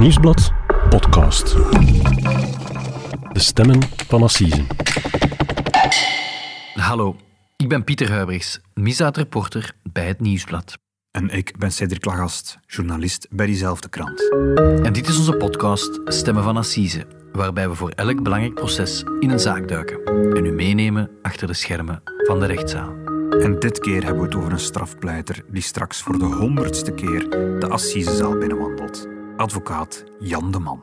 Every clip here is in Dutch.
Nieuwsblad podcast. De stemmen van Assisen. Hallo, ik ben Pieter Huibrichs, misdaadreporter bij het Nieuwsblad. En ik ben Cedric Lagast, journalist bij diezelfde krant. En dit is onze podcast Stemmen van Assise, waarbij we voor elk belangrijk proces in een zaak duiken en u meenemen achter de schermen van de rechtszaal. En dit keer hebben we het over een strafpleiter die straks voor de honderdste keer de assisezaal binnenwandelt. Advocaat Jan de Man.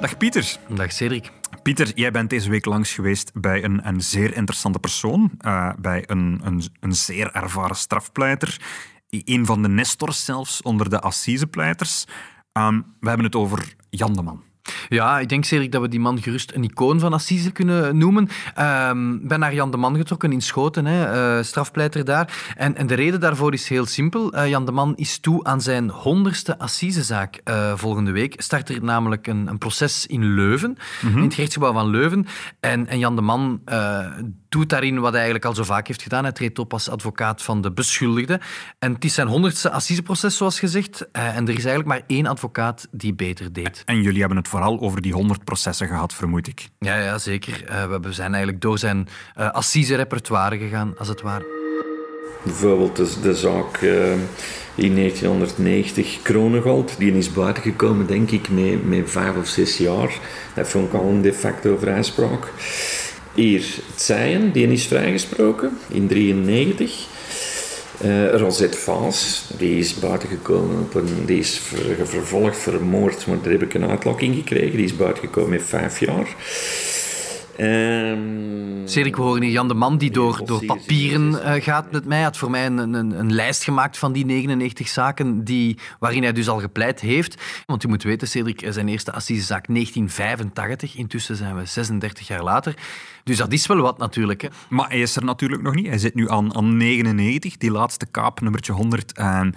Dag Pieter. Dag Cedric. Pieter, jij bent deze week langs geweest bij een, een zeer interessante persoon, uh, bij een, een, een zeer ervaren strafpleiter, een van de nestors zelfs onder de assisepleiters. Um, we hebben het over Jan de Man. Ja, ik denk zeker dat we die man gerust een icoon van Assise kunnen noemen. Ik um, ben naar Jan de Man getrokken in Schoten, hè, uh, strafpleiter daar. En, en, de reden daarvoor is heel simpel. Uh, Jan de Man is toe aan zijn honderdste Assisezaak uh, volgende week. Start er namelijk een, een proces in Leuven, mm -hmm. in het gerechtsgebouw van Leuven. En, en Jan de Man doet daarin wat hij eigenlijk al zo vaak heeft gedaan. Hij treedt op als advocaat van de beschuldigde. En het is zijn honderdste assiseproces, zoals gezegd. en er is eigenlijk maar één advocaat die beter deed. En jullie hebben het vooral over die honderd processen gehad, vermoed ik. Ja, ja zeker. Uh, we zijn eigenlijk door zijn uh, assise-repertoire gegaan, als het ware. Bijvoorbeeld de, de zaak uh, in 1990, Kronengold, die is buitengekomen, denk ik, met, met vijf of zes jaar. Dat vond ik al een de facto vrijspraak. Hier, Tseyen, die is vrijgesproken in 1993. Uh, Rosette Vaas, die is buitengekomen op een, die is ver, vervolgd, vermoord, maar daar heb ik een uitlokking gekregen. Die is buitengekomen met vijf jaar. Um, Cedric, we horen hier Jan de Man die door, door papieren uh, gaat met mij. Hij had voor mij een, een, een, lijst gemaakt van die 99 zaken die, waarin hij dus al gepleit heeft. Want u moet weten, Cedric, zijn eerste assisezaak 1985. Intussen zijn we 36 jaar later. Dus dat is wel wat natuurlijk. Hè. Maar hij is er natuurlijk nog niet. Hij zit nu aan, aan 99, die laatste kaap, nummertje 100. En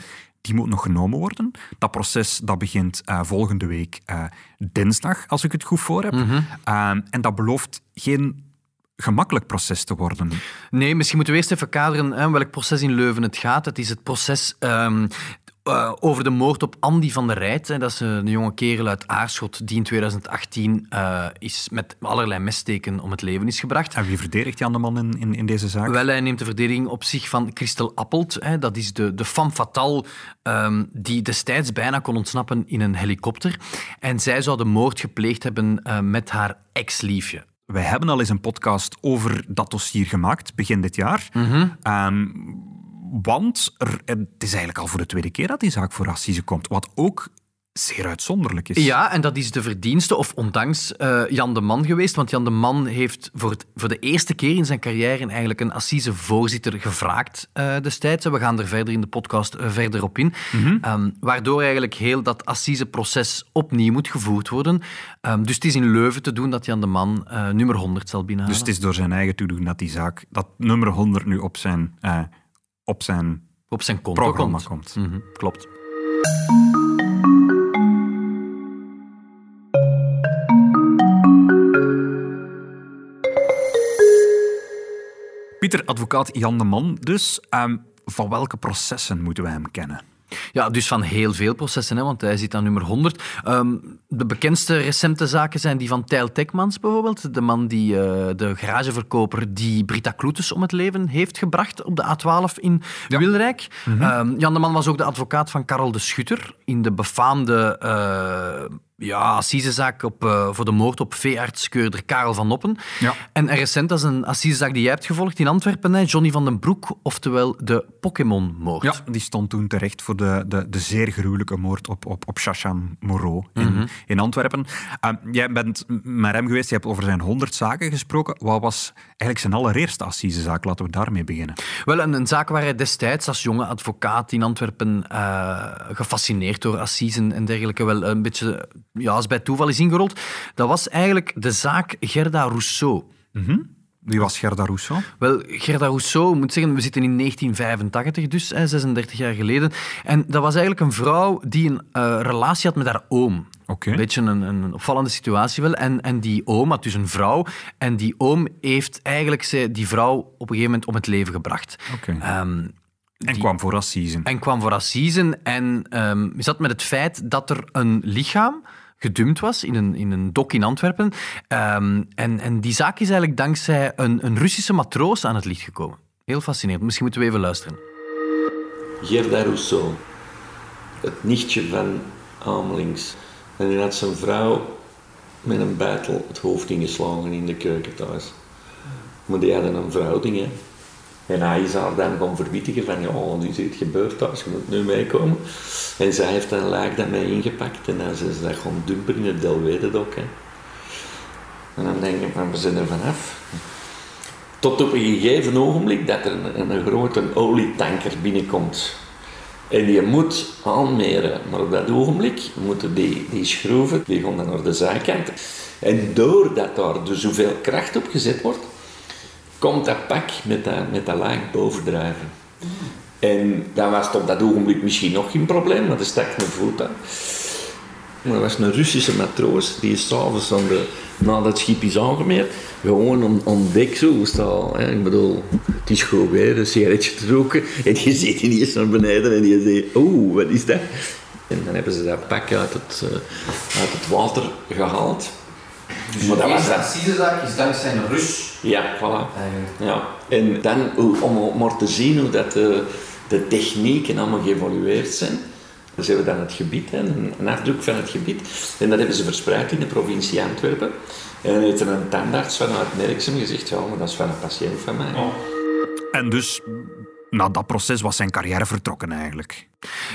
die moet nog genomen worden. Dat proces dat begint uh, volgende week uh, dinsdag, als ik het goed voor heb. Mm -hmm. uh, en dat belooft geen gemakkelijk proces te worden. Nee, misschien moeten we eerst even kaderen hè, welk proces in Leuven het gaat. Het is het proces um, uh, over de moord op Andy van der Rijt. Hè. Dat is een jonge kerel uit Aarschot die in 2018 uh, is met allerlei messteken om het leven is gebracht. En wie verdedigt Jan de Man in, in, in, deze zaak? Wel, hij neemt de verdediging op zich van Christel Appelt. Hè. Dat is de, de femme fatale um, die destijds bijna kon ontsnappen in een helikopter. En zij zou de moord gepleegd hebben uh, met haar ex-liefje. Wij hebben al eens een podcast over dat dossier gemaakt, begin dit jaar. Mm -hmm. um, want er, het is eigenlijk al voor de tweede keer dat die zaak voor Assise komt. Wat ook zeer uitzonderlijk is. Ja, en dat is de verdienste, of ondanks uh, Jan de Man geweest. Want Jan de Man heeft voor, het, voor de eerste keer in zijn carrière eigenlijk een Assise-voorzitter gevraagd uh, destijds. We gaan er verder in de podcast uh, verder op in. Mm -hmm. um, waardoor eigenlijk heel dat Assise-proces opnieuw moet gevoerd worden. Um, dus het is in Leuven te doen dat Jan de Man nummer 100 zal binnenhalen. Dus het is door zijn eigen toedoen dat die zaak, dat nummer 100 nu op zijn op zijn, op zijn programma komt. komt. Mm -hmm, klopt. Pieter, advocaat Jan de Man dus. Um, van welke processen moeten wij hem kennen? Ja, dus van heel veel processen, hè, want hij zit aan nummer 100. Um, de bekendste recente zaken zijn die van Tijl Tekmans bijvoorbeeld. De man die, uh, de garageverkoper die Brita Kloetes om het leven heeft gebracht op de A12 in ja. Wilrijk. Mm -hmm. um, Jan de Man was ook de advocaat van Karel de Schutter in de befaamde... Ja, assisezaak op, uh, voor de moord op veeartskeurder Karel van Noppen. Ja. En recent, dat is een assisezaak die jij hebt gevolgd in Antwerpen, hè, Johnny van den Broek, oftewel de Pokémon-moord. Ja, die stond toen terecht voor de, de, de zeer gruwelijke moord op, op, op Shashan Moreau in, mm -hmm. in Antwerpen. Uh, jij bent met hem geweest, je hebt over zijn honderd zaken gesproken. Wat was eigenlijk zijn allereerste assisezaak? Laten we daarmee beginnen. Wel, een, een zaak waar hij destijds als jonge advocaat in Antwerpen uh, gefascineerd door assisen en dergelijke wel een beetje ja, als bij toeval is ingerold. Dat was eigenlijk de zaak Gerda Rousseau. Mm -hmm. Wie was Gerda Rousseau? Wel, Gerda Rousseau, moet zeggen, we zitten in 1985 dus, hè, 36 jaar geleden. En dat was eigenlijk een vrouw die een uh, relatie had met haar oom. Oké. Een beetje een, een opvallende situatie wel. En, en die oom had dus een vrouw. En die oom heeft eigenlijk ze- die vrouw op een gegeven moment om het leven gebracht. Oké. Ehm, En kwam voor assisen. en kwam voor assisen en ehm zat met het feit dat er een lichaam gedumpt was in een, in een dok in Antwerpen. Ehm, en, en die zaak is eigenlijk dankzij een, een Russische matroos aan het licht gekomen. Heel fascinerend. Misschien moeten we even luisteren. Gerda Rousseau, het nichtje van Amelings. En die had zijn vrouw met een bijtel het hoofd ingeslagen in de keuken thuis. Maar die hadden een verhouding, hè. En hij is haar dan gaan van, ja, wat is dit gebeurd thuis, je moet nu meekomen. En zij heeft een lijk dat mij ingepakt en dan ze dat gaan dumpen in het Delwededok, hè. En dan denk ik, van, we zijn er vanaf. Tot op een gegeven ogenblik dat er een, grote olietanker binnenkomt. En die moet aanmeren. Maar op dat ogenblik moeten die, die schroeven, die gaan dan naar de zijkant. En doordat daar dus zoveel kracht op gezet wordt, komt dat pak met dat, met dat laag bovendrijven. En dat was op dat ogenblik misschien nog geen probleem, maar er stak een voet aan. Maar er was een Russische matroos die is s'avonds nadat het schip is aangemeerd, gewoon om, om zo. Ik bedoel, het is goed weer, een sigaretje te roken. En die zit ineens naar beneden en die zegt, oeh, wat is dat? En dan hebben ze dat pak uit het, eh, uit het water gehaald. Maar dat was dat. assisezaak is dankzij een Rus. Ja, voilà. Ja. En dan, om maar te zien hoe dat de, de technieken allemaal geëvolueerd zijn, dus hebben we dan het gebied, hè, een, afdruk van het gebied, en dat hebben ze verspreid in de provincie Antwerpen. En dan heeft er een tandarts vanuit Merksem gezegd, ja, maar dat is van een patiënt van mij. En dus, na dat proces was zijn carrière vertrokken eigenlijk.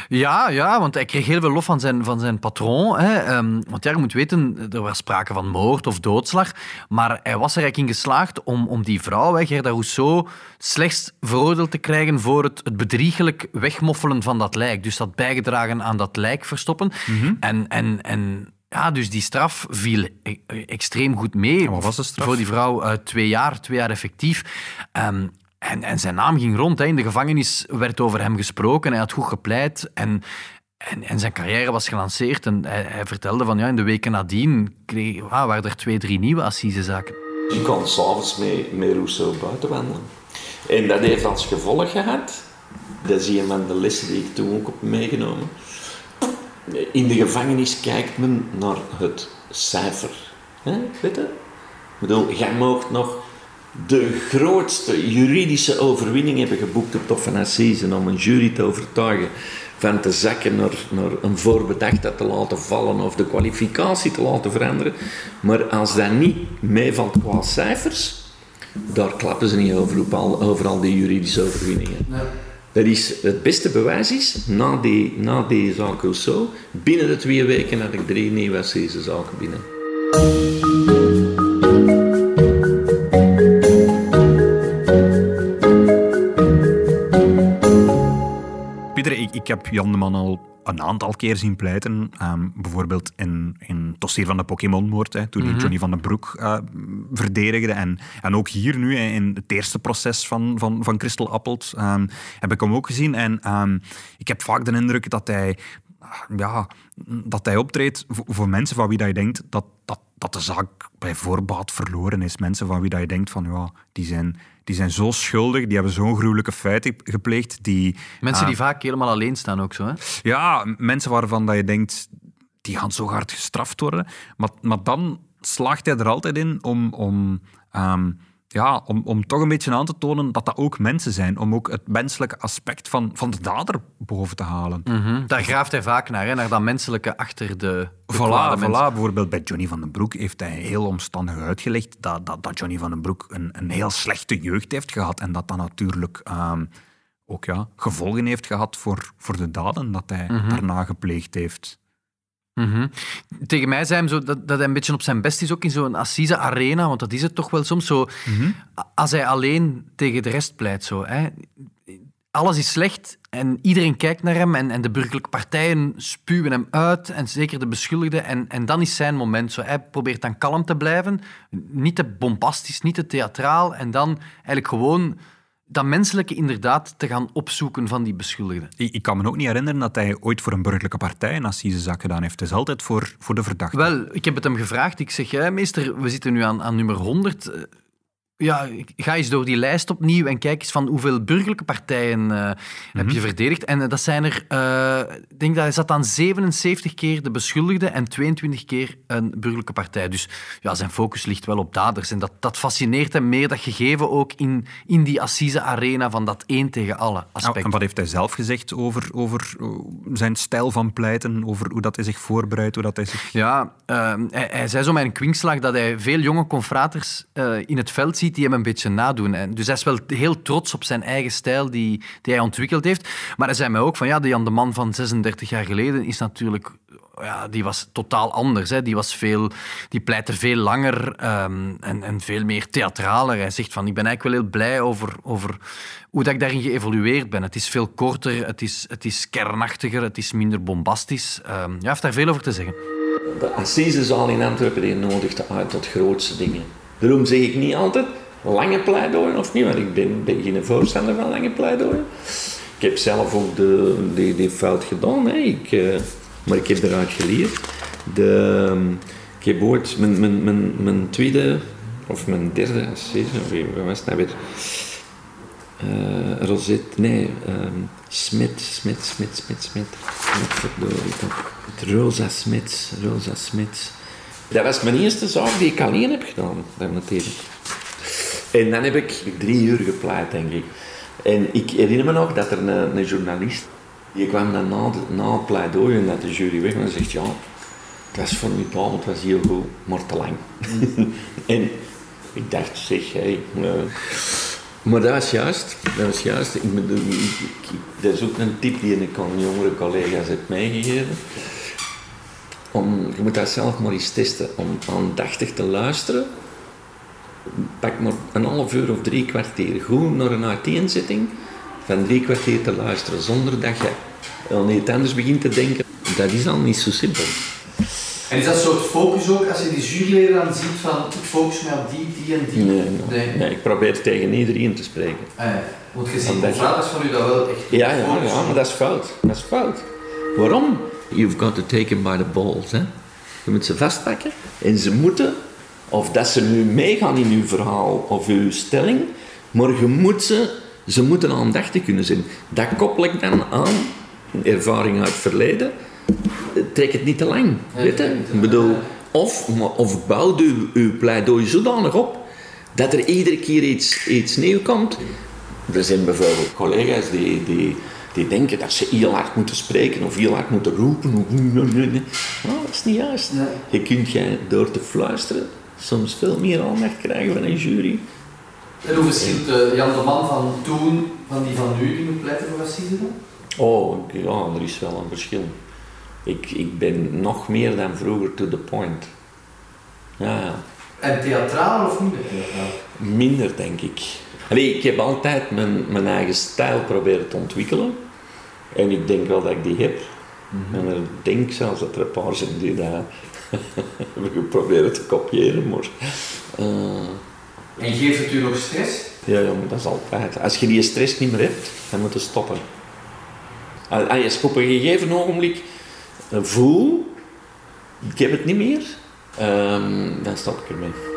Ja, ja, want hij kreeg heel veel lof van zijn, van zijn patroon. Hè. Ehm, want ja, je moet weten, er was sprake van moord of doodslag. Maar hij was er eigenlijk in geslaagd om, om die vrouw, hè, Gerda Rousseau, slechts veroordeeld te krijgen voor het, het bedriegelijk wegmoffelen van dat lijk. Dus dat bijgedragen aan dat lijk verstoppen. En, en, en ja, dus die straf viel e- extreem goed mee. Wat was de straf? Voor die vrouw eh, twee jaar, twee jaar effectief. Ehm, en, en zijn naam ging rond. Hè. In de gevangenis werd over hem gesproken. Hij had goed gepleit. En, en, en zijn carrière was gelanceerd. En hij, vertelde van ja, in de weken nadien kreeg, waren er twee, drie nieuwe assisezaken. Je kon s'avonds mee, met Rousseau buiten wandelen. En dat heeft als gevolg gehad, dat is een van de lessen die ik toen ook heb meegenomen. In de gevangenis kijkt men naar het cijfer. Hè? Weet je? Ik bedoel, jij moogt nog de grootste juridische overwinning hebben geboekt op Hof van Assise om een jury te overtuigen van te zakken naar, naar een voorbedachte te laten vallen of de kwalificatie te laten veranderen. Maar als dat niet meevalt qua cijfers, daar klappen ze niet over op al, over al die juridische overwinningen. Dat is, het beste bewijs is, na die, na die zaak Rousseau, binnen de twee weken had ik drie nieuwe assisezaken binnen. Heb Jan de Man al een aantal keer zien pleiten. Ehm, bijvoorbeeld in, in het dossier van de Pokémon-moord, hè, toen hij Johnny van den Broek eh, verdedigde. En, en ook hier nu, in het eerste proces van, van, van Crystal Appelt, ehm, heb ik hem ook gezien. En ehm, ik heb vaak de indruk dat hij, ja, dat hij optreedt voor, voor mensen van wie dat je denkt dat, dat, dat de zaak bij voorbaat verloren is. Mensen van wie dat je denkt van, ja, die zijn... Die zijn zo schuldig, die hebben zo'n gruwelijke feiten gepleegd. Die, Mensen ah, die vaak helemaal alleen staan ook zo. Hè? ja, mensen waarvan dat je denkt, die gaan zo hard gestraft worden. Maar, maar dan slaagt hij er altijd in om, om, ehm, ja, om, om toch een beetje aan te tonen dat dat ook mensen zijn. Om ook het menselijke aspect van, van de dader boven te halen. Mhm. Daar graaft hij vaak naar, hè? naar dat menselijke achter de, de Voilà. Bijvoorbeeld bij Johnny van den Broek heeft hij heel omstandig uitgelegd dat, dat, dat Johnny van den Broek een, een heel slechte jeugd heeft gehad en dat dat natuurlijk ehm, ook ja, gevolgen heeft gehad voor, voor de daden dat hij daarna gepleegd heeft. Mhm. Tegen mij zei hij zo dat, dat hij een beetje op zijn best is, ook in zo'n Assise-arena, want dat is het toch wel soms zo. a- Als hij alleen tegen de rest pleit, zo. Hè. Alles is slecht en iedereen kijkt naar hem en, en de burgerlijke partijen spuwen hem uit, en zeker de beschuldigden. En, en dan is zijn moment zo. Hij probeert dan kalm te blijven, niet te bombastisch, niet te theatraal, en dan eigenlijk gewoon dat menselijke inderdaad te gaan opzoeken van die beschuldigden. Ik, ik kan me ook niet herinneren dat hij ooit voor een burgerlijke partij een assisezaak gedaan heeft. Het is altijd voor, voor de verdachte. Wel, ik heb het hem gevraagd. Ik zeg, ja, meester, we zitten nu aan, aan nummer 100. Ja, ga eens door die lijst opnieuw en kijk eens van hoeveel burgerlijke partijen eh, heb je verdedigd. En eh, dat zijn er, eh, ik denk dat hij zat aan 77 keer de beschuldigde en 22 keer een burgerlijke partij. Dus ja, zijn focus ligt wel op daders. En dat, dat fascineert hem meer, dat gegeven ook in, in die assise-arena van dat één tegen alle aspect. en wat heeft hij zelf gezegd over, over zijn stijl van pleiten, over hoe dat hij zich voorbereidt, hoe dat hij zich... Ja, eh, hij, hij zei zo met een kwinkslag dat hij veel jonge confraters in het veld ziet die hem een beetje nadoen. En dus hij is wel heel trots op zijn eigen stijl die, die hij ontwikkeld heeft. Maar hij zei mij ook van ja, de Jan de Man van 36 jaar geleden is natuurlijk... Ja, die was totaal anders. Hè. Die, was veel, die pleitte veel langer ehm, en, en veel meer theatraler. Hij zegt van, ik ben eigenlijk wel heel blij over, over hoe dat ik daarin geëvolueerd ben. Het is veel korter, het is, het is kernachtiger, het is minder bombastisch. Ehm, ja, hij heeft daar veel over te zeggen. De assisezaal in Antwerpen die nodigt uit tot grootste dingen. Daarom zeg ik niet altijd lange pleidooien of niet, want ik ben, geen voorstander van lange pleidooien. Ik heb zelf ook de, die, die fout gedaan, hè. Ik, eh, maar ik heb eruit geleerd. De, ehm, ik heb ooit mijn, mijn, mijn, mijn tweede of mijn derde assise, of wat was het nou weer? Eh Rosette, nee, ehm Smit, Smit, Smit, Smit, Smit. Het Rosa Smits, Rosa Smits. Dat was mijn eerste zaak die ik alleen heb gedaan, dat. En dan heb ik drie uur gepleit, denk ik. En ik herinner me nog dat er een, een journalist, die kwam dan na, de, na het pleidooi en dat de jury weg en zegt, ja, het was formidabel, het was heel goed, maar te lang. en ik dacht, zeg, hé, eh, maar dat was juist. Dat was juist. Ik ik- ik- dat is ook een tip die ik aan jongere collega's heb meegegeven. Om, je moet dat zelf maar eens testen. Om aandachtig te luisteren. Pak maar een half uur of drie kwartier goed naar een uiteenzetting van drie kwartier te luisteren zonder dat je aan iets anders begint te denken. Dat is al niet zo simpel. En is dat soort focus ook, als je die juryleden dan ziet van ik focus me op die, die en die? Nee, nee, nee, ik probeer tegen iedereen te spreken. Ja. want je ziet je- confraters van u dat wel echt Ja, ja, ja, maar dat is fout. Dat is fout. Waarom? You've got to take them by the balls. Hè? Je moet ze vastpakken en ze moeten, of dat ze nu meegaan in uw verhaal of uw stelling, maar je moet ze, ze moeten aandachtig kunnen zijn. Dat koppel ik dan aan ervaring uit het verleden. Trek het niet te lang. weet je? Ik bedoel, of, of bouw uw, uw pleidooi zodanig op dat er iedere keer iets, iets nieuw komt. Er zijn bijvoorbeeld collega's die, die, die denken dat ze heel hard moeten spreken of heel hard moeten roepen. Nou, dat is niet juist. Je kunt jij door te fluisteren soms veel meer aandacht krijgen van een jury. En hoe verschilt eh, Jan de Man van toen van die van nu die moet pleiten voor racisme dan? Oh, ja, er is wel een verschil. Ik, ik ben nog meer dan vroeger to the point. Ja, ja. En theatraal of minder theatraal? Minder, denk ik. Allee, ik heb altijd mijn, mijn eigen stijl proberen te ontwikkelen. En ik denk wel dat ik die heb. En ik denk zelfs dat er een paar zijn die dat hebben geprobeerd te kopiëren. Maar, eh, En geeft het u nog stress? ja, ja, maar dat is altijd. Als je die stress niet meer hebt, dan moet je stoppen. Als je op een gegeven ogenblik eh, voel, ik heb het niet meer, ehm, dan stop ik ermee.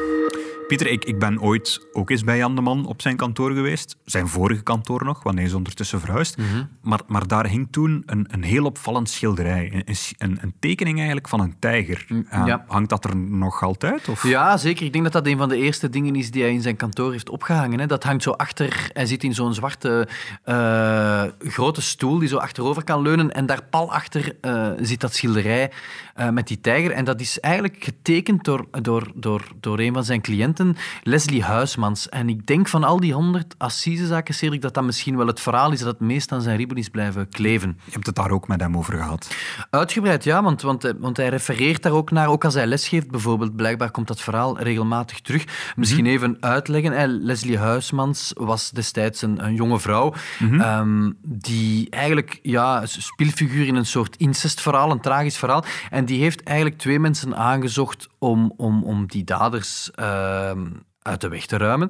Pieter, ik, ik ben ooit ook eens bij Jan de Man op zijn kantoor geweest. Zijn vorige kantoor nog, want hij is ondertussen verhuisd. maar, maar daar hing toen een, een heel opvallend schilderij. Een, een, een tekening eigenlijk van een tijger. Ja. Hangt dat er nog altijd? Of? Ja, zeker. Ik denk dat dat een van de eerste dingen is die hij in zijn kantoor heeft opgehangen. Hè. Dat hangt zo achter. Hij zit in zo'n zwarte eh, grote stoel die zo achterover kan leunen. En daar pal achter eh, zit dat schilderij eh, met die tijger. En dat is eigenlijk getekend door, door, door, door een van zijn cliënten, Leslie Huismans. En ik denk van al die honderd assisezaken, Cedric, dat dat misschien wel het verhaal is dat het meest aan zijn ribben is blijven kleven. Je hebt het daar ook met hem over gehad. Uitgebreid, ja, want, want, hij- want hij refereert daar ook naar, ook als hij lesgeeft bijvoorbeeld. Blijkbaar komt dat verhaal regelmatig terug. Misschien even uitleggen. Leslie Huismans was destijds een, een jonge vrouw ehm, die eigenlijk ja, speelfiguur in een soort incestverhaal, een tragisch verhaal. En die heeft eigenlijk twee mensen aangezocht om, om, om die daders ehm, uit de weg te ruimen.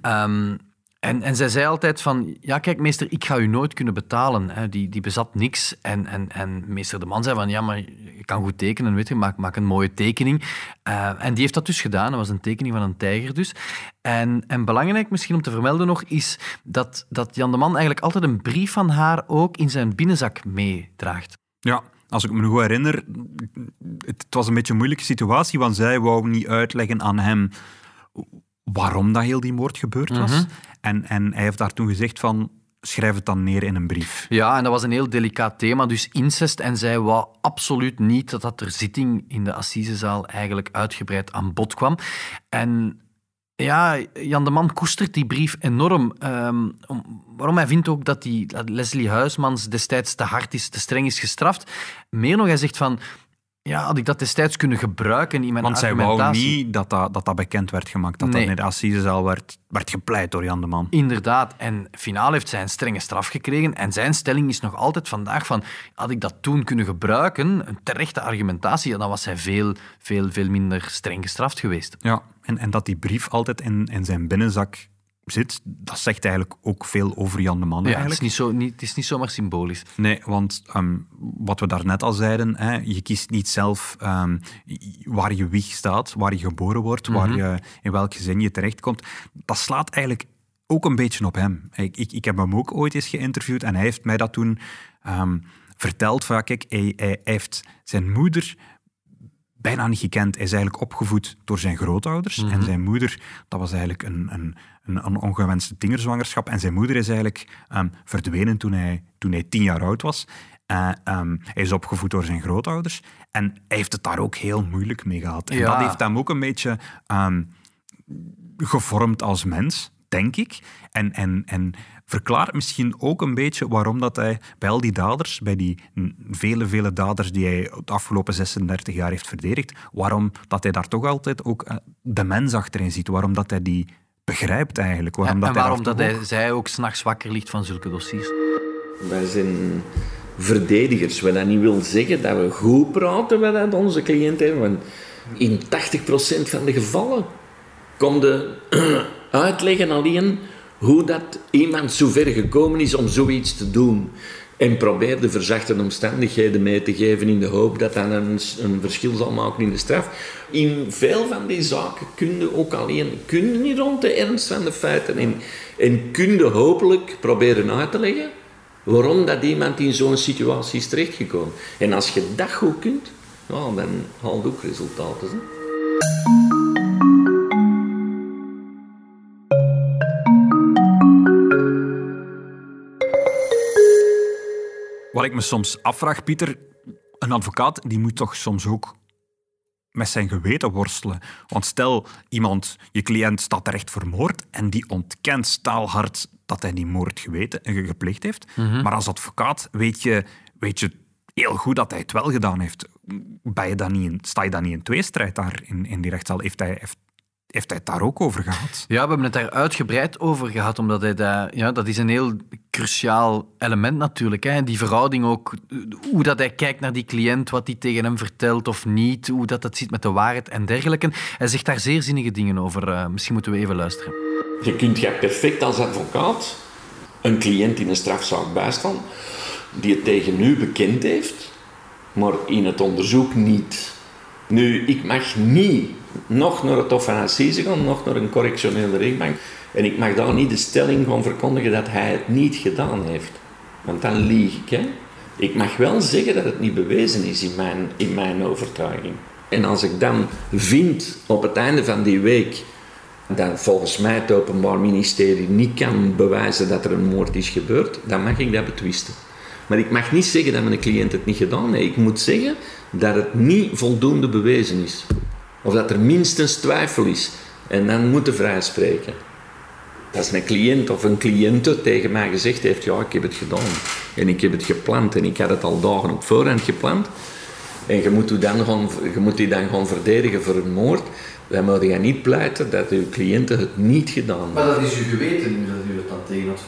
Ehm, En, en zij zei altijd van, ja kijk meester, ik ga u nooit kunnen betalen. Hè. Die, die bezat niks. En, en, en meester de man zei van, ja maar je kan goed tekenen, weet je, maak, maak een mooie tekening. Uh, en die heeft dat dus gedaan. Dat was een tekening van een tijger dus. En, en belangrijk misschien om te vermelden nog, is dat, dat Jan de Man eigenlijk altijd een brief van haar ook in zijn binnenzak meedraagt. Ja, als ik me goed herinner, het was een beetje een moeilijke situatie, want zij wou niet uitleggen aan hem waarom dat heel die moord gebeurd was. Mhm. en, en hij heeft daar toen gezegd van, schrijf het dan neer in een brief. Ja, en dat was een heel delicaat thema, dus incest. En zij wou absoluut niet dat dat ter zitting in de Assisezaal eigenlijk uitgebreid aan bod kwam. En ja, Jan de Man koestert die brief enorm. Ehm, om, waarom hij vindt ook dat, die, Leslie Huismans destijds te hard is, te streng is gestraft. Meer nog, hij zegt van... Ja, had ik dat destijds kunnen gebruiken in mijn Want zij wou niet dat dat, dat dat bekend werd gemaakt, dat Nee. dat in de assisezaal werd, werd gepleit door Jan de Man. Inderdaad. En finaal heeft zij een strenge straf gekregen. En zijn stelling is nog altijd vandaag van... Had ik dat toen kunnen gebruiken, een terechte argumentatie, ja, dan was hij veel, veel, veel minder streng gestraft geweest. Ja, en, en dat die brief altijd in, in zijn binnenzak zit, dat zegt eigenlijk ook veel over Jan de Man Ja, het, eigenlijk. is niet zo, niet, het is niet zomaar symbolisch. Nee, want ehm, wat we daarnet al zeiden, hè, je kiest niet zelf ehm, waar je wieg staat, waar je geboren wordt, waar je, in welk gezin je terechtkomt. Dat slaat eigenlijk ook een beetje op hem. Ik, ik, ik heb hem ook ooit eens geïnterviewd en hij heeft mij dat toen ehm, verteld. Van, ja, kijk, hij, hij heeft zijn moeder bijna niet gekend. Hij is eigenlijk opgevoed door zijn grootouders. En zijn moeder, dat was eigenlijk een, een, een, een ongewenste tingerzwangerschap. En zijn moeder is eigenlijk ehm, verdwenen toen hij, toen hij tien jaar oud was. Ehm, hij is opgevoed door zijn grootouders. En hij heeft het daar ook heel moeilijk mee gehad. En Ja. dat heeft hem ook een beetje ehm, gevormd als mens, denk ik. En, en, en verklaart misschien ook een beetje waarom dat hij bij al die daders, bij die vele, vele daders die hij de afgelopen 36 jaar heeft verdedigd, waarom dat hij daar toch altijd ook eh, de mens achterin ziet. Waarom dat hij die begrijpt eigenlijk. Waarom en dat en hij waarom dat toch hij, zij ook s'nachts wakker ligt van zulke dossiers. Wij zijn verdedigers. Wat dat niet wil zeggen dat we goed praten met onze cliënt hebben. Want in 80% van de gevallen komt de uitleggen alleen hoe dat iemand zo ver gekomen is om zoiets te doen. En probeer de verzachte omstandigheden mee te geven in de hoop dat dat een, een verschil zal maken in de straf. In veel van die zaken kun je ook alleen kun je rond de ernst van de feiten en, en kun je hopelijk proberen uit te leggen waarom dat iemand in zo'n situatie is terechtgekomen. En als je dat goed kunt, dan haal je ook resultaten. Wat ik me soms afvraag, Pieter, een advocaat die moet toch soms ook met zijn geweten worstelen. Want stel, iemand, je cliënt staat terecht vermoord en die ontkent staalhard dat hij die moord geweten, eh, gepleegd heeft. Maar als advocaat weet je, weet je heel goed dat hij het wel gedaan heeft. Ben je dan niet in, sta je dan niet in tweestrijd daar in, in die rechtszaal? Heeft hij, heeft, heeft hij het daar ook over gehad? Ja, we hebben het daar uitgebreid over gehad, omdat hij dat, ja, dat is een heel cruciaal element natuurlijk. Hè. Die verhouding ook, hoe dat hij kijkt naar die cliënt, wat hij tegen hem vertelt of niet, hoe dat, dat zit met de waarheid en dergelijke. Hij zegt daar zeer zinnige dingen over. Eh, misschien moeten we even luisteren. Je kunt je perfect als advocaat een cliënt in een strafzaak bijstaan die het tegen u bekend heeft, maar in het onderzoek niet. Nu, ik mag niet nog naar het Hof van Assise gaan, nog naar een correctionele rechtbank, en ik mag daar niet de stelling van verkondigen dat hij het niet gedaan heeft. Want dan lieg ik. Hè? Ik mag wel zeggen dat het niet bewezen is in mijn, in mijn overtuiging. En als ik dan vind op het einde van die week dat volgens mij het Openbaar Ministerie niet kan bewijzen dat er een moord is gebeurd, dan mag ik dat betwisten. Maar ik mag niet zeggen dat mijn cliënt het niet gedaan heeft. Ik moet zeggen dat het niet voldoende bewezen is. Of dat er minstens twijfel is. En dan moet je vrijspreken. Als een cliënt of een cliënte tegen mij gezegd heeft, ja, ik heb het gedaan. En ik heb het gepland en ik had het al dagen op voorhand gepland. En je moet, u dan gaan, je moet die dan gaan verdedigen voor een moord. Dan moet je niet pleiten dat uw cliënten het niet gedaan hebben. Maar dat is uw geweten dat u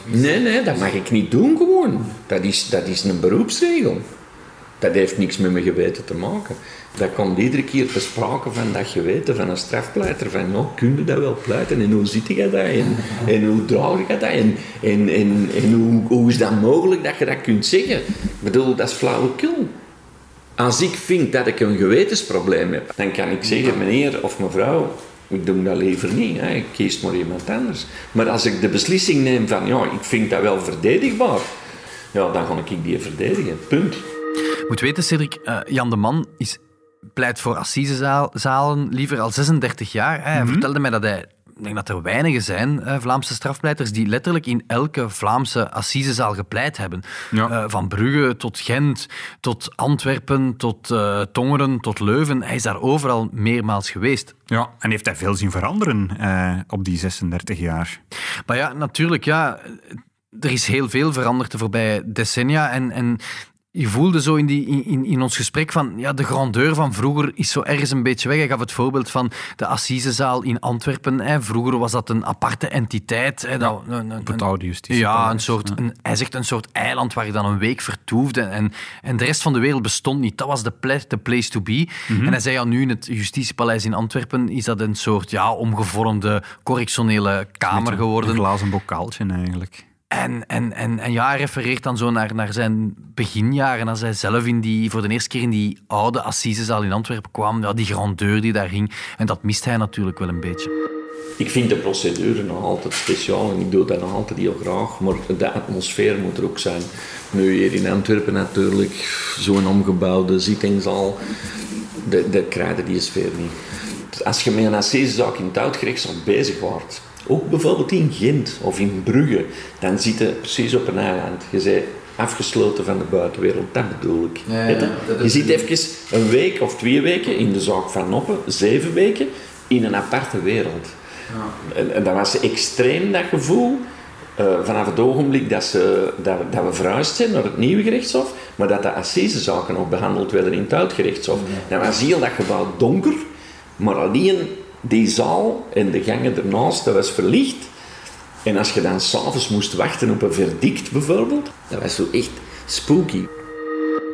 Nee, nee, dat mag ik niet doen gewoon. Dat is, dat is een beroepsregel. Dat heeft niks met mijn geweten te maken. Dat komt iedere keer te sprake van dat geweten van een strafpleiter. Van, nou, kun je dat wel pleiten? En hoe zit je dat? En, en hoe draag je dat? En, en, en, en hoe, hoe is dat mogelijk dat je dat kunt zeggen? Ik bedoel, dat is flauwekul. Als ik vind dat ik een gewetensprobleem heb, dan kan ik zeggen, meneer of mevrouw, ik doe dat liever niet. Hè. Ik kies maar iemand anders. Maar als ik de beslissing neem van, ja, ik vind dat wel verdedigbaar, ja, dan ga ik die verdedigen. Punt. Moet weten, Cedric, uh, Jan de Man is, pleit voor assisezalen liever al 36 jaar. Hij Mhm. vertelde mij dat hij ik denk dat er weinigen zijn, eh, Vlaamse strafpleiters, die letterlijk in elke Vlaamse assisezaal gepleit hebben. Ja. Eh, van Brugge tot Gent, tot Antwerpen, tot eh, Tongeren, tot Leuven. Hij is daar overal meermaals geweest. Ja, en heeft hij veel zien veranderen eh, op die 36 jaar. Maar ja, natuurlijk, ja, er is heel veel veranderd de voorbije decennia. En, en je voelde zo in, die, in, in ons gesprek van ja, de grandeur van vroeger is zo ergens een beetje weg. Hij gaf het voorbeeld van de Assisezaal in Antwerpen. Hè. Vroeger was dat een aparte entiteit. Hè. Dat, een, een- een- justitie. ja, een soort, een, hij zegt een soort eiland waar je dan een week vertoefde. En, en de rest van de wereld bestond niet. Dat was de, ple- de place to be. En hij zei ja, nu in het Justitiepaleis in Antwerpen is dat een soort ja, omgevormde correctionele kamer geworden. Een glazen bokaaltje eigenlijk. En, en, en, en ja, hij refereert dan zo naar, naar zijn beginjaren, als hij zelf in die, voor de eerste keer in die oude assisezaal in Antwerpen kwam. Ja, die grandeur die daar hing. En dat mist hij natuurlijk wel een beetje. Ik vind de procedure nog altijd speciaal en ik doe dat nog altijd heel graag, maar de atmosfeer moet er ook zijn. Nu hier in Antwerpen natuurlijk, zo'n omgebouwde zittingzaal, de krijg je die sfeer niet. Als je met een assisezaak in het oudgerechtshof bezig wordt, ook bijvoorbeeld in Gent of in Brugge, dan zit je precies op een eiland. Je bent afgesloten van de buitenwereld, dat bedoel ik. Ja, ja, je? dat je is- zit even een week of twee weken in de zaak van Noppen, zeven weken, in een aparte wereld. En, en dat was extreem, dat gevoel. eh, vanaf het ogenblik dat, ze, dat, we- dat we verhuisd zijn naar het nieuwe gerechtshof, maar dat de assisezaken nog behandeld werden in het oud gerechtshof. Dan was heel dat gebouw donker, maar alleen die zaal en de gangen ernaast, dat was verlicht. En als je dan s'avonds moest wachten op een verdict bijvoorbeeld, dat was zo echt spooky.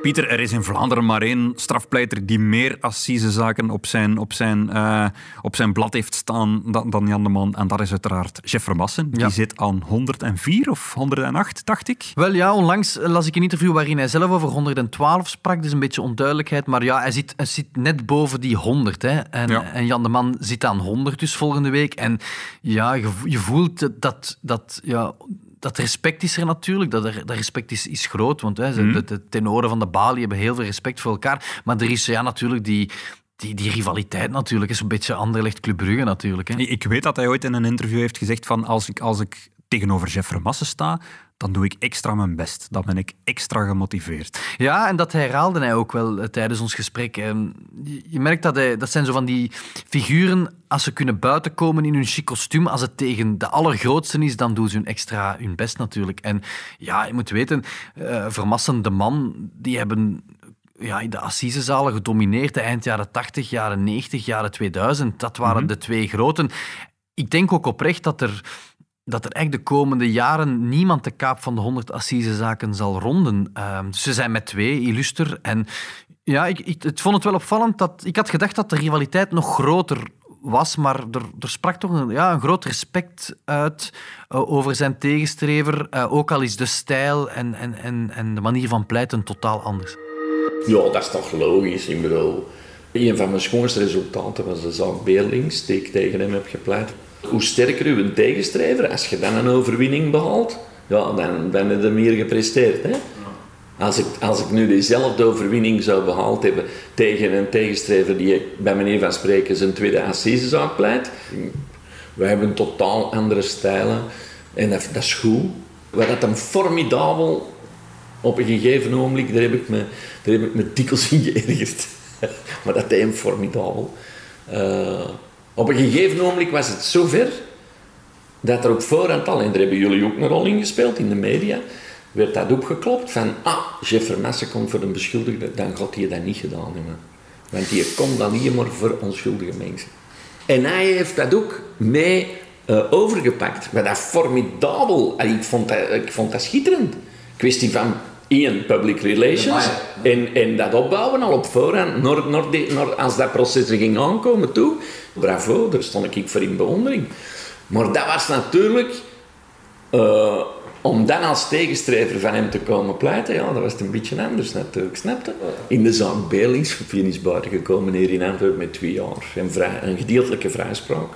Pieter, er is in Vlaanderen maar één strafpleiter die meer assisezaken op zijn, op zijn, eh, op zijn blad heeft staan dan, dan Jan de Man. En dat is uiteraard Jeff Vermassen. Ja. Die zit aan 104 of 108, dacht ik. Wel ja, onlangs las ik een interview waarin hij zelf over 112 sprak. Dus een beetje onduidelijkheid. Maar ja, hij zit, hij zit net boven die 100. Hè. En, Ja. en Jan de Man zit aan 100 dus volgende week. En ja, je, je voelt dat, dat, ja, dat respect is er natuurlijk. Dat, er, dat respect is, is groot. Want hè, Mhm. de, de tenoren van de balie hebben heel veel respect voor elkaar. Maar er is ja, natuurlijk die... Die, die rivaliteit natuurlijk is een beetje Anderlecht Club Brugge natuurlijk. Hè. Ik weet dat hij ooit in een interview heeft gezegd van als ik, als ik tegenover Jeff Vermassen sta, dan doe ik extra mijn best. Dan ben ik extra gemotiveerd. Ja, en dat herhaalde hij ook wel eh, tijdens ons gesprek. Ehm, Je, merkt dat hij, dat zijn zo van die figuren, als ze kunnen buitenkomen in hun chic kostuum, als het tegen de allergrootste is, dan doen ze hun extra hun best natuurlijk. En ja, je moet weten, eh Vermassen, de man, die hebben ja, in de assisezalen gedomineerd, de eind jaren 80, jaren 90, jaren 2000. Dat waren de twee groten. Ik denk ook oprecht dat er dat er echt de komende jaren niemand de kaap van de 100 assisezaken zal ronden. Ehm, ze zijn met twee, illuster. En ja, ik, ik het vond het wel opvallend dat... Ik had gedacht dat de rivaliteit nog groter was, maar er, er sprak toch een, ja, een groot respect uit eh, over zijn tegenstrever. eh, ook al is de stijl en, en, en, en de manier van pleiten totaal anders. Ja, dat is toch logisch. Ik bedoel, een van mijn schoonste resultaten was de zaak Beerlings, die ik tegen hem heb gepleit. Hoe sterker uw tegenstrever, als je dan een overwinning behaalt, ja, dan, heb je meer gepresteerd. Hè? Als, ik, als ik nu dezelfde overwinning zou behaald hebben tegen een tegenstrever die bij meneer van Spreken zijn tweede assisezaak pleit, we hebben totaal andere stijlen en dat, is goed. Wat dat hem formidabel op een gegeven ogenblik, daar heb ik me, daar heb ik me dikwijls in geërgerd. maar dat deed hem formidabel. Eh, op een gegeven ogenblik was het zover dat er op voorhand al, en daar hebben jullie ook een rol in gespeeld in de media, werd dat opgeklopt van, ah, Jeff Vermassen komt voor een beschuldigde, dan gaat hij dat niet gedaan hebben. Want die komt dan niet maar voor onschuldige mensen. En hij heeft dat ook mee eh, overgepakt. Maar dat formidabel. En ik, vond dat, ik vond dat schitterend. Kwestie van in public relations. En, en dat opbouwen al op voorhand, naar, naar die, naar, als dat proces er ging aankomen toe. Bravo, daar stond ik voor in bewondering. Maar dat was natuurlijk... eh, om dan als tegenstrever van hem te komen pleiten, ja, dat was een beetje anders natuurlijk, snap je? In de zaak Belings is buiten gekomen hier in Antwerpen met twee jaar. En vrij, een gedeeltelijke vrijspraak.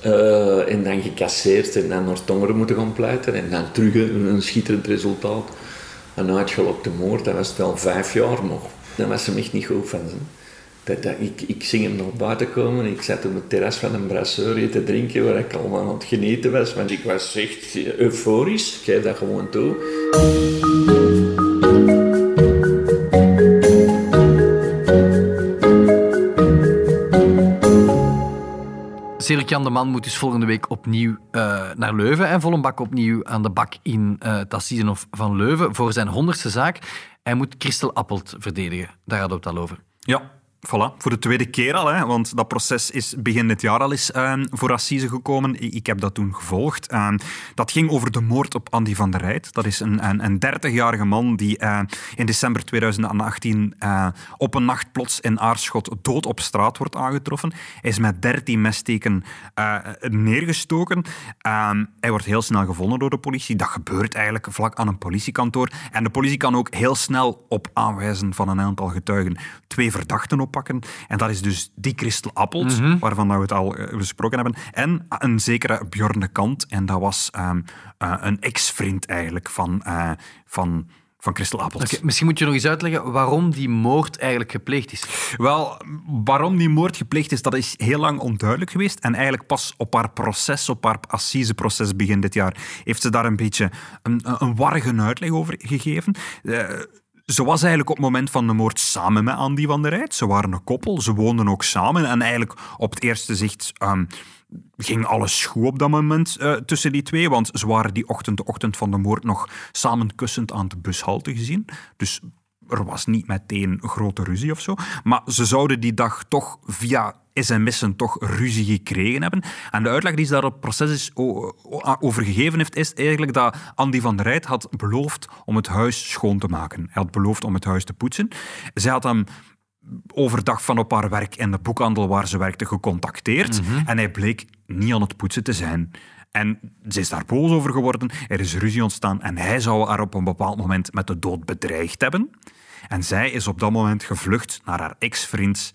Eh, en dan gecasseerd en dan naar Tongeren moeten gaan pleiten. En dan terug een, een schitterend resultaat. Een uitgelokte moord, dat was het wel vijf jaar, maar daar was hem echt niet goed van. Ze. Dat, dat, ik, ik zing hem naar buiten komen. Ik zat op het terras van een brasserie te drinken waar ik allemaal aan het genieten was. Want ik was echt euforisch. Ik geef dat gewoon toe. Cedric Jan de Man moet dus volgende week opnieuw eh, naar Leuven en vol een bak opnieuw aan de bak in uh, van Leuven voor zijn honderdste zaak. Hij moet Christel Appelt verdedigen. Daar hadden we het al over. Ja, Voilà, voor de tweede keer al, hè, want dat proces is begin dit jaar al eens uh, voor Assise gekomen. Ik, heb dat toen gevolgd. Uh, dat ging over de moord op Andy van der Rijt. Dat is een, een, een 30-jarige man die uh, in december 2018 op een nacht plots in Aarschot dood op straat wordt aangetroffen. Hij is met 13 messteken neergestoken. Ehm, hij wordt heel snel gevonden door de politie. Dat gebeurt eigenlijk vlak aan een politiekantoor. En de politie kan ook heel snel op aanwijzen van een aantal getuigen twee verdachten oppakken. En dat is dus die Christel Appelt, Mhm. waarvan we het al eh, besproken hebben. En een zekere Bjorn de Kant. En dat was ehm, eh, een ex-vriend eigenlijk van, eh, van, van. Oké, misschien moet je nog eens uitleggen waarom die moord eigenlijk gepleegd is. Wel, waarom die moord gepleegd is, dat is heel lang onduidelijk geweest. En eigenlijk pas op haar proces, op haar assiseproces begin dit jaar, heeft ze daar een beetje een, een warrige uitleg over gegeven. Ze was eigenlijk op het moment van de moord samen met Andy van der Rijt. Ze waren een koppel, ze woonden ook samen. En eigenlijk op het eerste zicht ehm, ging alles goed op dat moment eh, tussen die twee. Want ze waren die ochtend, de ochtend van de moord, nog samen kussend aan de bushalte gezien. Dus er was niet meteen grote ruzie of zo. Maar ze zouden die dag toch via sms'en toch ruzie gekregen hebben. En de uitleg die ze daar op het proces is over gegeven heeft, is eigenlijk dat Andy van der Rijt had beloofd om het huis schoon te maken. Hij had beloofd om het huis te poetsen. Zij had hem overdag van op haar werk in de boekhandel waar ze werkte gecontacteerd. En hij bleek niet aan het poetsen te zijn. En ze is daar boos over geworden. Er is ruzie ontstaan en hij zou haar op een bepaald moment met de dood bedreigd hebben. En zij is op dat moment gevlucht naar haar ex-vriend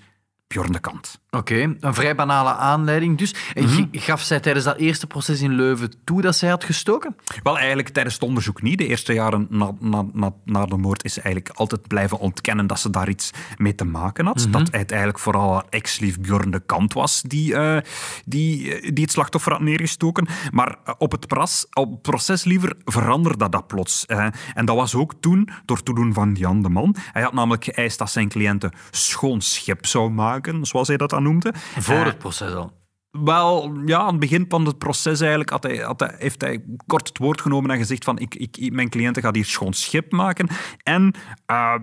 Bjorn de Kant. Oké, een vrij banale aanleiding dus. En Mhm. gaf zij tijdens dat eerste proces in Leuven toe dat zij had gestoken? Wel, eigenlijk tijdens het onderzoek niet. De eerste jaren na, na, na, na de moord is ze eigenlijk altijd blijven ontkennen dat ze daar iets mee te maken had. Dat het eigenlijk vooral haar ex-lief Bjorn de Kant was die, eh, die, eh, die het slachtoffer had neergestoken. Maar eh, op het, pras, op het proces liever veranderde dat plots. eh. en dat was ook toen door toedoen van Jan de Man. Hij had namelijk geëist dat zijn cliënten schoon schip zou maken, zoals hij dat dan noemde. Voor Eh, het proces al. wel, ja, aan het begin van het proces eigenlijk had hij, had hij, heeft hij kort het woord genomen en gezegd van ik, ik, mijn cliënten gaat hier schoon schip maken. En eh,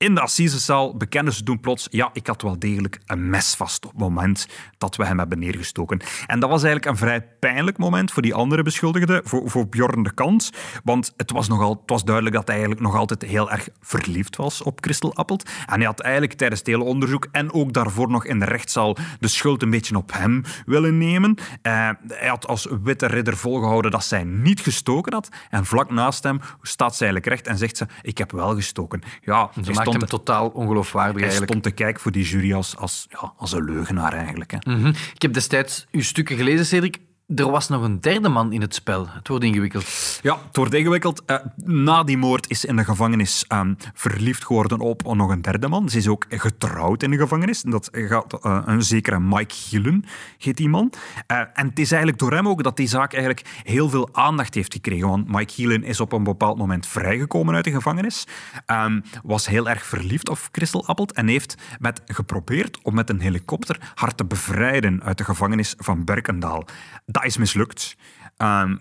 in de assisezaal bekennen ze toen plots ja, ik had wel degelijk een mes vast op het moment dat we hem hebben neergestoken. En dat was eigenlijk een vrij pijnlijk moment voor die andere beschuldigde, voor, voor Bjorn de Kant. Want het was, nogal, het was duidelijk dat hij eigenlijk nog altijd heel erg verliefd was op Christel Appelt. En hij had eigenlijk tijdens het hele onderzoek en ook daarvoor nog in de rechtszaal de schuld een beetje op hem willen nemen. Eh, hij had als witte ridder volgehouden dat zij niet gestoken had. En vlak naast hem staat ze eigenlijk recht en zegt ze, ik heb wel gestoken. Ja, maakt hem totaal ongeloofwaardig hij eigenlijk. stond te kijken voor die jury als, als, ja, als een leugenaar eigenlijk. Hè. Mhm. Ik heb destijds uw stukken gelezen, Cedric. Er was nog een derde man in het spel. Het wordt ingewikkeld. Ja, het wordt ingewikkeld. Eh, na die moord is in de gevangenis ehm, verliefd geworden op nog een derde man. Ze is ook getrouwd in de gevangenis. Dat gaat eh, een zekere Mike Gillen, heet die man. Eh, en het is eigenlijk door hem ook dat die zaak eigenlijk heel veel aandacht heeft gekregen. Want Mike Gillen is op een bepaald moment vrijgekomen uit de gevangenis. ehm, was heel erg verliefd op Christel Appelt en heeft met, geprobeerd om met een helikopter haar te bevrijden uit de gevangenis van Berkendaal. Is mislukt. Ehm,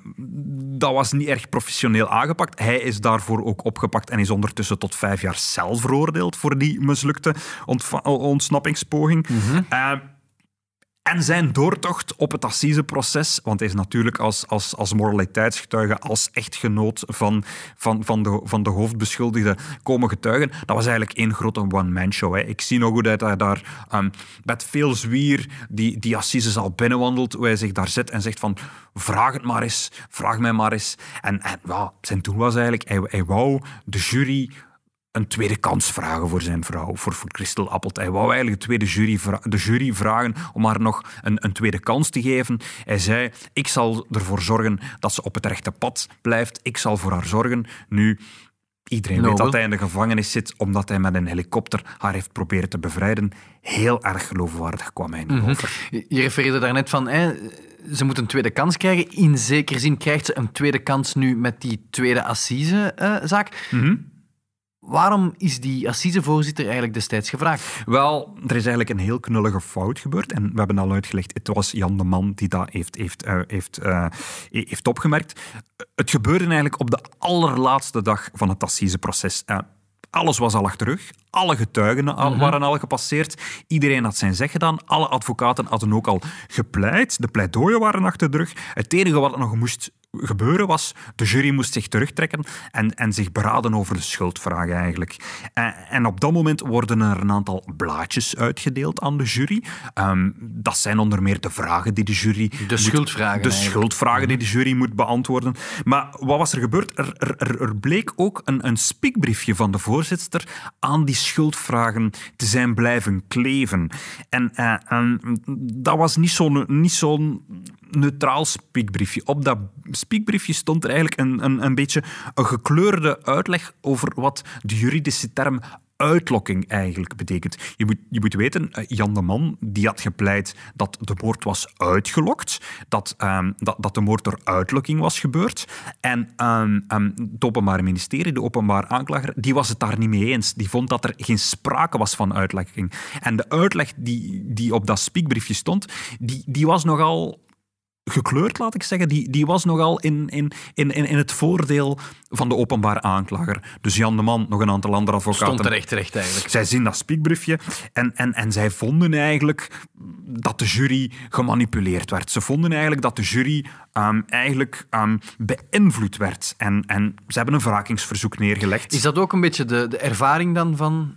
dat was niet erg professioneel aangepakt. Hij is daarvoor ook opgepakt en is ondertussen tot vijf jaar cel veroordeeld voor die mislukte ontsnappingspoging. Ehm, En zijn doortocht op het assiseproces, want hij is natuurlijk als, als, als moraliteitsgetuige, als echtgenoot van, van, van, de, van de hoofdbeschuldigde komen getuigen, dat was eigenlijk één grote one-man-show. Ik zie nog hoe dat hij daar um, met veel zwier die, die al binnenwandelt, hoe hij zich daar zit en zegt van vraag het maar eens, vraag mij maar eens. En, en zijn doel was eigenlijk, hij, hij wou de jury een tweede kans vragen voor zijn vrouw, voor, voor Christel Appelt. Hij wou eigenlijk de, tweede jury, de jury vragen om haar nog een, een tweede kans te geven. Hij zei, ik zal ervoor zorgen dat ze op het rechte pad blijft. Ik zal voor haar zorgen. Nu, Iedereen weet dat hij in de gevangenis zit omdat hij met een helikopter haar heeft proberen te bevrijden. Heel erg geloofwaardig kwam hij mm over. Je refereerde daarnet van, hè, ze moet een tweede kans krijgen. In zekere zin krijgt ze een tweede kans nu met die tweede assisezaak. Uh, mm Waarom is die assisevoorzitter eigenlijk destijds gevraagd? Wel, er is eigenlijk een heel knullige fout gebeurd. En we hebben al uitgelegd, het was Jan de Man die dat heeft, heeft, uh, heeft, uh, heeft opgemerkt. Het gebeurde eigenlijk op de allerlaatste dag van het assiseproces. Uh, alles was al achter rug. Alle getuigen mhm. waren al gepasseerd. Iedereen had zijn zeg gedaan. Alle advocaten hadden ook al gepleit. De pleidooien waren achter de rug. Het enige wat nog moest gebeuren was, de jury moest zich terugtrekken en, en zich beraden over de schuldvragen eigenlijk. En, en, op dat moment worden er een aantal blaadjes uitgedeeld aan de jury. Um, dat zijn onder meer de vragen die de jury... De schuldvragen. De schuldvragen die de mhm. jury moet beantwoorden. Maar wat was er gebeurd? Er, er, er bleek ook een, een spiekbriefje van de voorzitter aan die schuldvragen te zijn blijven kleven. En, uh, en dat was niet zo'n niet zo'n neutraal spiekbriefje. Op dat spiekbriefje stond er eigenlijk een, een, een beetje een gekleurde uitleg over wat de juridische term uitlokking eigenlijk betekent. Je moet, je moet weten, eh, Jan de Man die had gepleit dat de moord was uitgelokt, dat, um, dat, dat de moord door uitlokking was gebeurd. En um, um, het Openbaar Ministerie, de openbaar aanklager, die was het daar niet mee eens. Die vond dat er geen sprake was van uitlokking. En de uitleg die, die op dat spiekbriefje stond, die, die was nogal gekleurd, laat ik zeggen, die, die was nogal in, in, in, in het voordeel van de openbaar aanklager. Dus Jan de Man, nog een aantal andere advocaten. Stond terecht, terecht eigenlijk. Zij zien dat spiekbriefje en, en, en zij vonden eigenlijk dat de jury gemanipuleerd werd. Ze vonden eigenlijk dat de jury um, eigenlijk um, beïnvloed werd. En, en ze hebben een wrakingsverzoek neergelegd. Is dat ook een beetje de, de ervaring dan van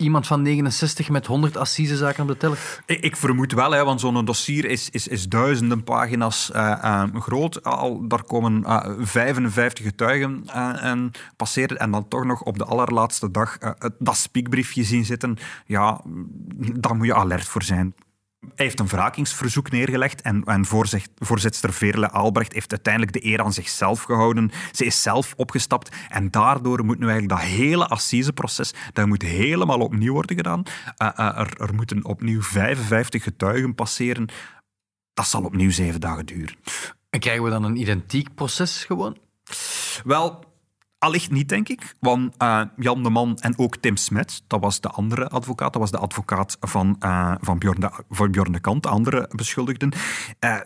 iemand van 69 met 100 assisezaken op de teller? Ik, ik vermoed wel, hè, want zo'n dossier is, is, is duizenden pagina's uh, uh, groot. Al, daar komen uh, eh, 55 getuigen en passeren en dan toch nog op de allerlaatste dag dat spiekbriefje zien zitten. Ja, daar moet je alert voor zijn. Hij heeft een wrakingsverzoek neergelegd en, en voorzitter Veerle Albrecht heeft uiteindelijk de eer aan zichzelf gehouden. Ze is zelf opgestapt en daardoor moet nu eigenlijk dat hele assiseproces dat moet helemaal opnieuw worden gedaan. Uh, uh, er, er moeten opnieuw 55 getuigen passeren. Dat zal opnieuw zeven dagen duren. En krijgen we dan een identiek proces gewoon? Wel, Allicht niet, denk ik. Want uh, Jan de Man en ook Tim Smet, dat was de andere advocaat, dat was de advocaat van, uh, van, Bjorn, de, van Bjorn de Kant, de andere beschuldigden. Uh,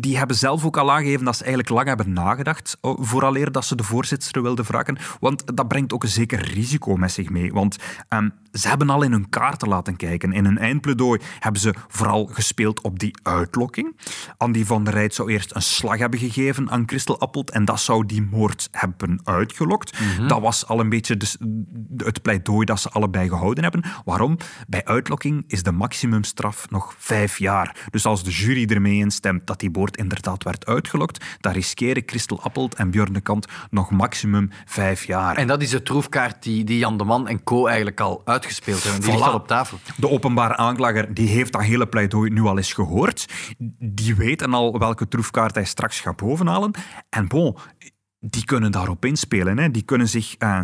die hebben zelf ook al aangegeven dat ze eigenlijk lang hebben nagedacht oh, vooraleer dat ze de voorzitter wilden vragen. Want dat brengt ook een zeker risico met zich mee. Want um, ze hebben al in hun kaarten laten kijken. In hun eindpleidooi hebben ze vooral gespeeld op die uitlokking. Andy van der Rijt zou eerst een slag hebben gegeven aan Christel Appelt en dat zou die moord hebben uitgelokt. Mhm. Dat was al een beetje het pleidooi dat ze allebei gehouden hebben. Waarom? Bij uitlokking is de maximumstraf nog vijf jaar. Dus als de jury ermee instemt dat die moord inderdaad werd uitgelokt, dan riskeren Christel Appelt en Björn de Kant nog maximum vijf jaar. En dat is de troefkaart die, die Jan de Man en co eigenlijk al uit gespeeld hebben. Die ligt al op tafel. De openbare aanklager die heeft dat hele pleidooi nu al eens gehoord. Die weten al welke troefkaart hij straks gaat bovenhalen. En bon, die kunnen daarop inspelen. Hè. Die kunnen zich uh,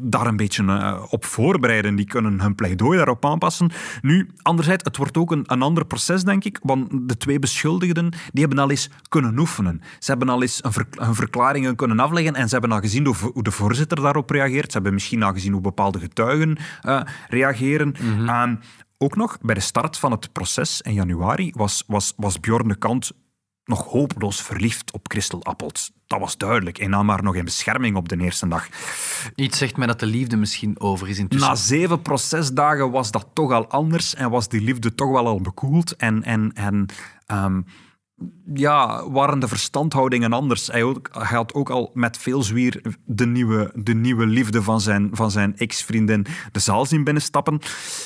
daar een beetje uh, op voorbereiden. Die kunnen hun pleidooi daarop aanpassen. Nu, anderzijds, het wordt ook een, een ander proces, denk ik. Want de twee beschuldigden die hebben al eens kunnen oefenen. Ze hebben al eens een ver, hun verklaringen kunnen afleggen en ze hebben al gezien hoe, hoe, de voorzitter daarop reageert. Ze hebben misschien al gezien hoe bepaalde getuigen uh, reageren. Mm -hmm. ook nog, bij de start van het proces in januari was, was, was Bjorn de Kant nog hopeloos verliefd op Christel Appelt. Dat was duidelijk. Hij nam maar nog in bescherming op de eerste dag. Iets zegt mij dat de liefde misschien over is intussen. Na zeven procesdagen was dat toch al anders en was die liefde toch wel al bekoeld. En, en, en ehm, ja, waren de verstandhoudingen anders. Hij, hij, had ook al met veel zwier de nieuwe, de nieuwe liefde van zijn, van zijn ex-vriendin de zaal zien binnenstappen.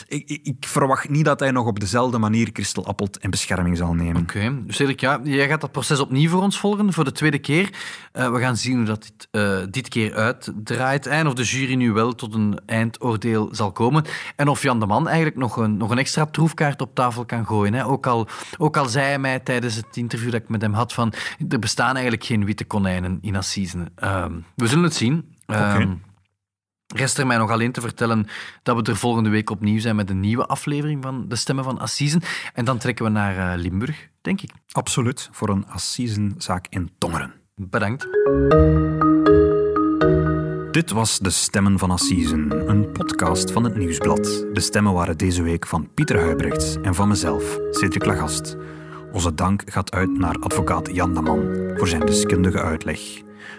Ik, ik, verwacht niet dat hij nog op dezelfde manier Christel Appelt in bescherming zal nemen. Oké, dus Cedric, ja, jij gaat dat proces opnieuw voor ons volgen, voor de tweede keer. Uh, we gaan zien hoe dat dit, uh, dit keer uitdraait en of de jury nu wel tot een eindoordeel zal komen. En of Jan de Man eigenlijk nog een, nog een extra troefkaart op tafel kan gooien. Hè. Ook, al, ook al zei hij mij tijdens het interview dat ik met hem had van er bestaan eigenlijk geen witte konijnen in Assisen. Um, we zullen het zien. Okay. Um, Rest er mij nog alleen te vertellen dat we er volgende week opnieuw zijn met een nieuwe aflevering van De Stemmen van Assisen. En dan trekken we naar uh, Limburg, denk ik. Absoluut, voor een Assisenzaak in Tongeren. Bedankt. Dit was De Stemmen van Assisen, een podcast van het Nieuwsblad. De stemmen waren deze week van Pieter Huibrechts en van mezelf, Cedric Lagast. Onze dank gaat uit naar advocaat Jan de voor zijn deskundige uitleg.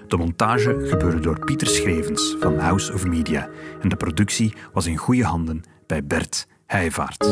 De montage gebeurde door Pieter Schrevens van House of Media en de productie was in goede handen bij Bert Heijvaart.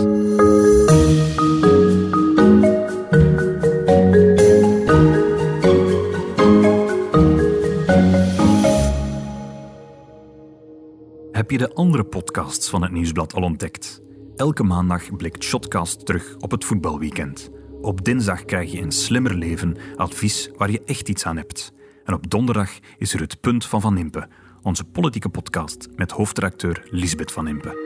Heb je de andere podcasts van het Nieuwsblad al ontdekt? Elke maandag blikt Shotcast terug op het voetbalweekend. Op dinsdag krijg je een slimmer leven advies waar je echt iets aan hebt. En op donderdag is er het punt van Van Impe, onze politieke podcast met hoofdredacteur Lisbeth Van Impe.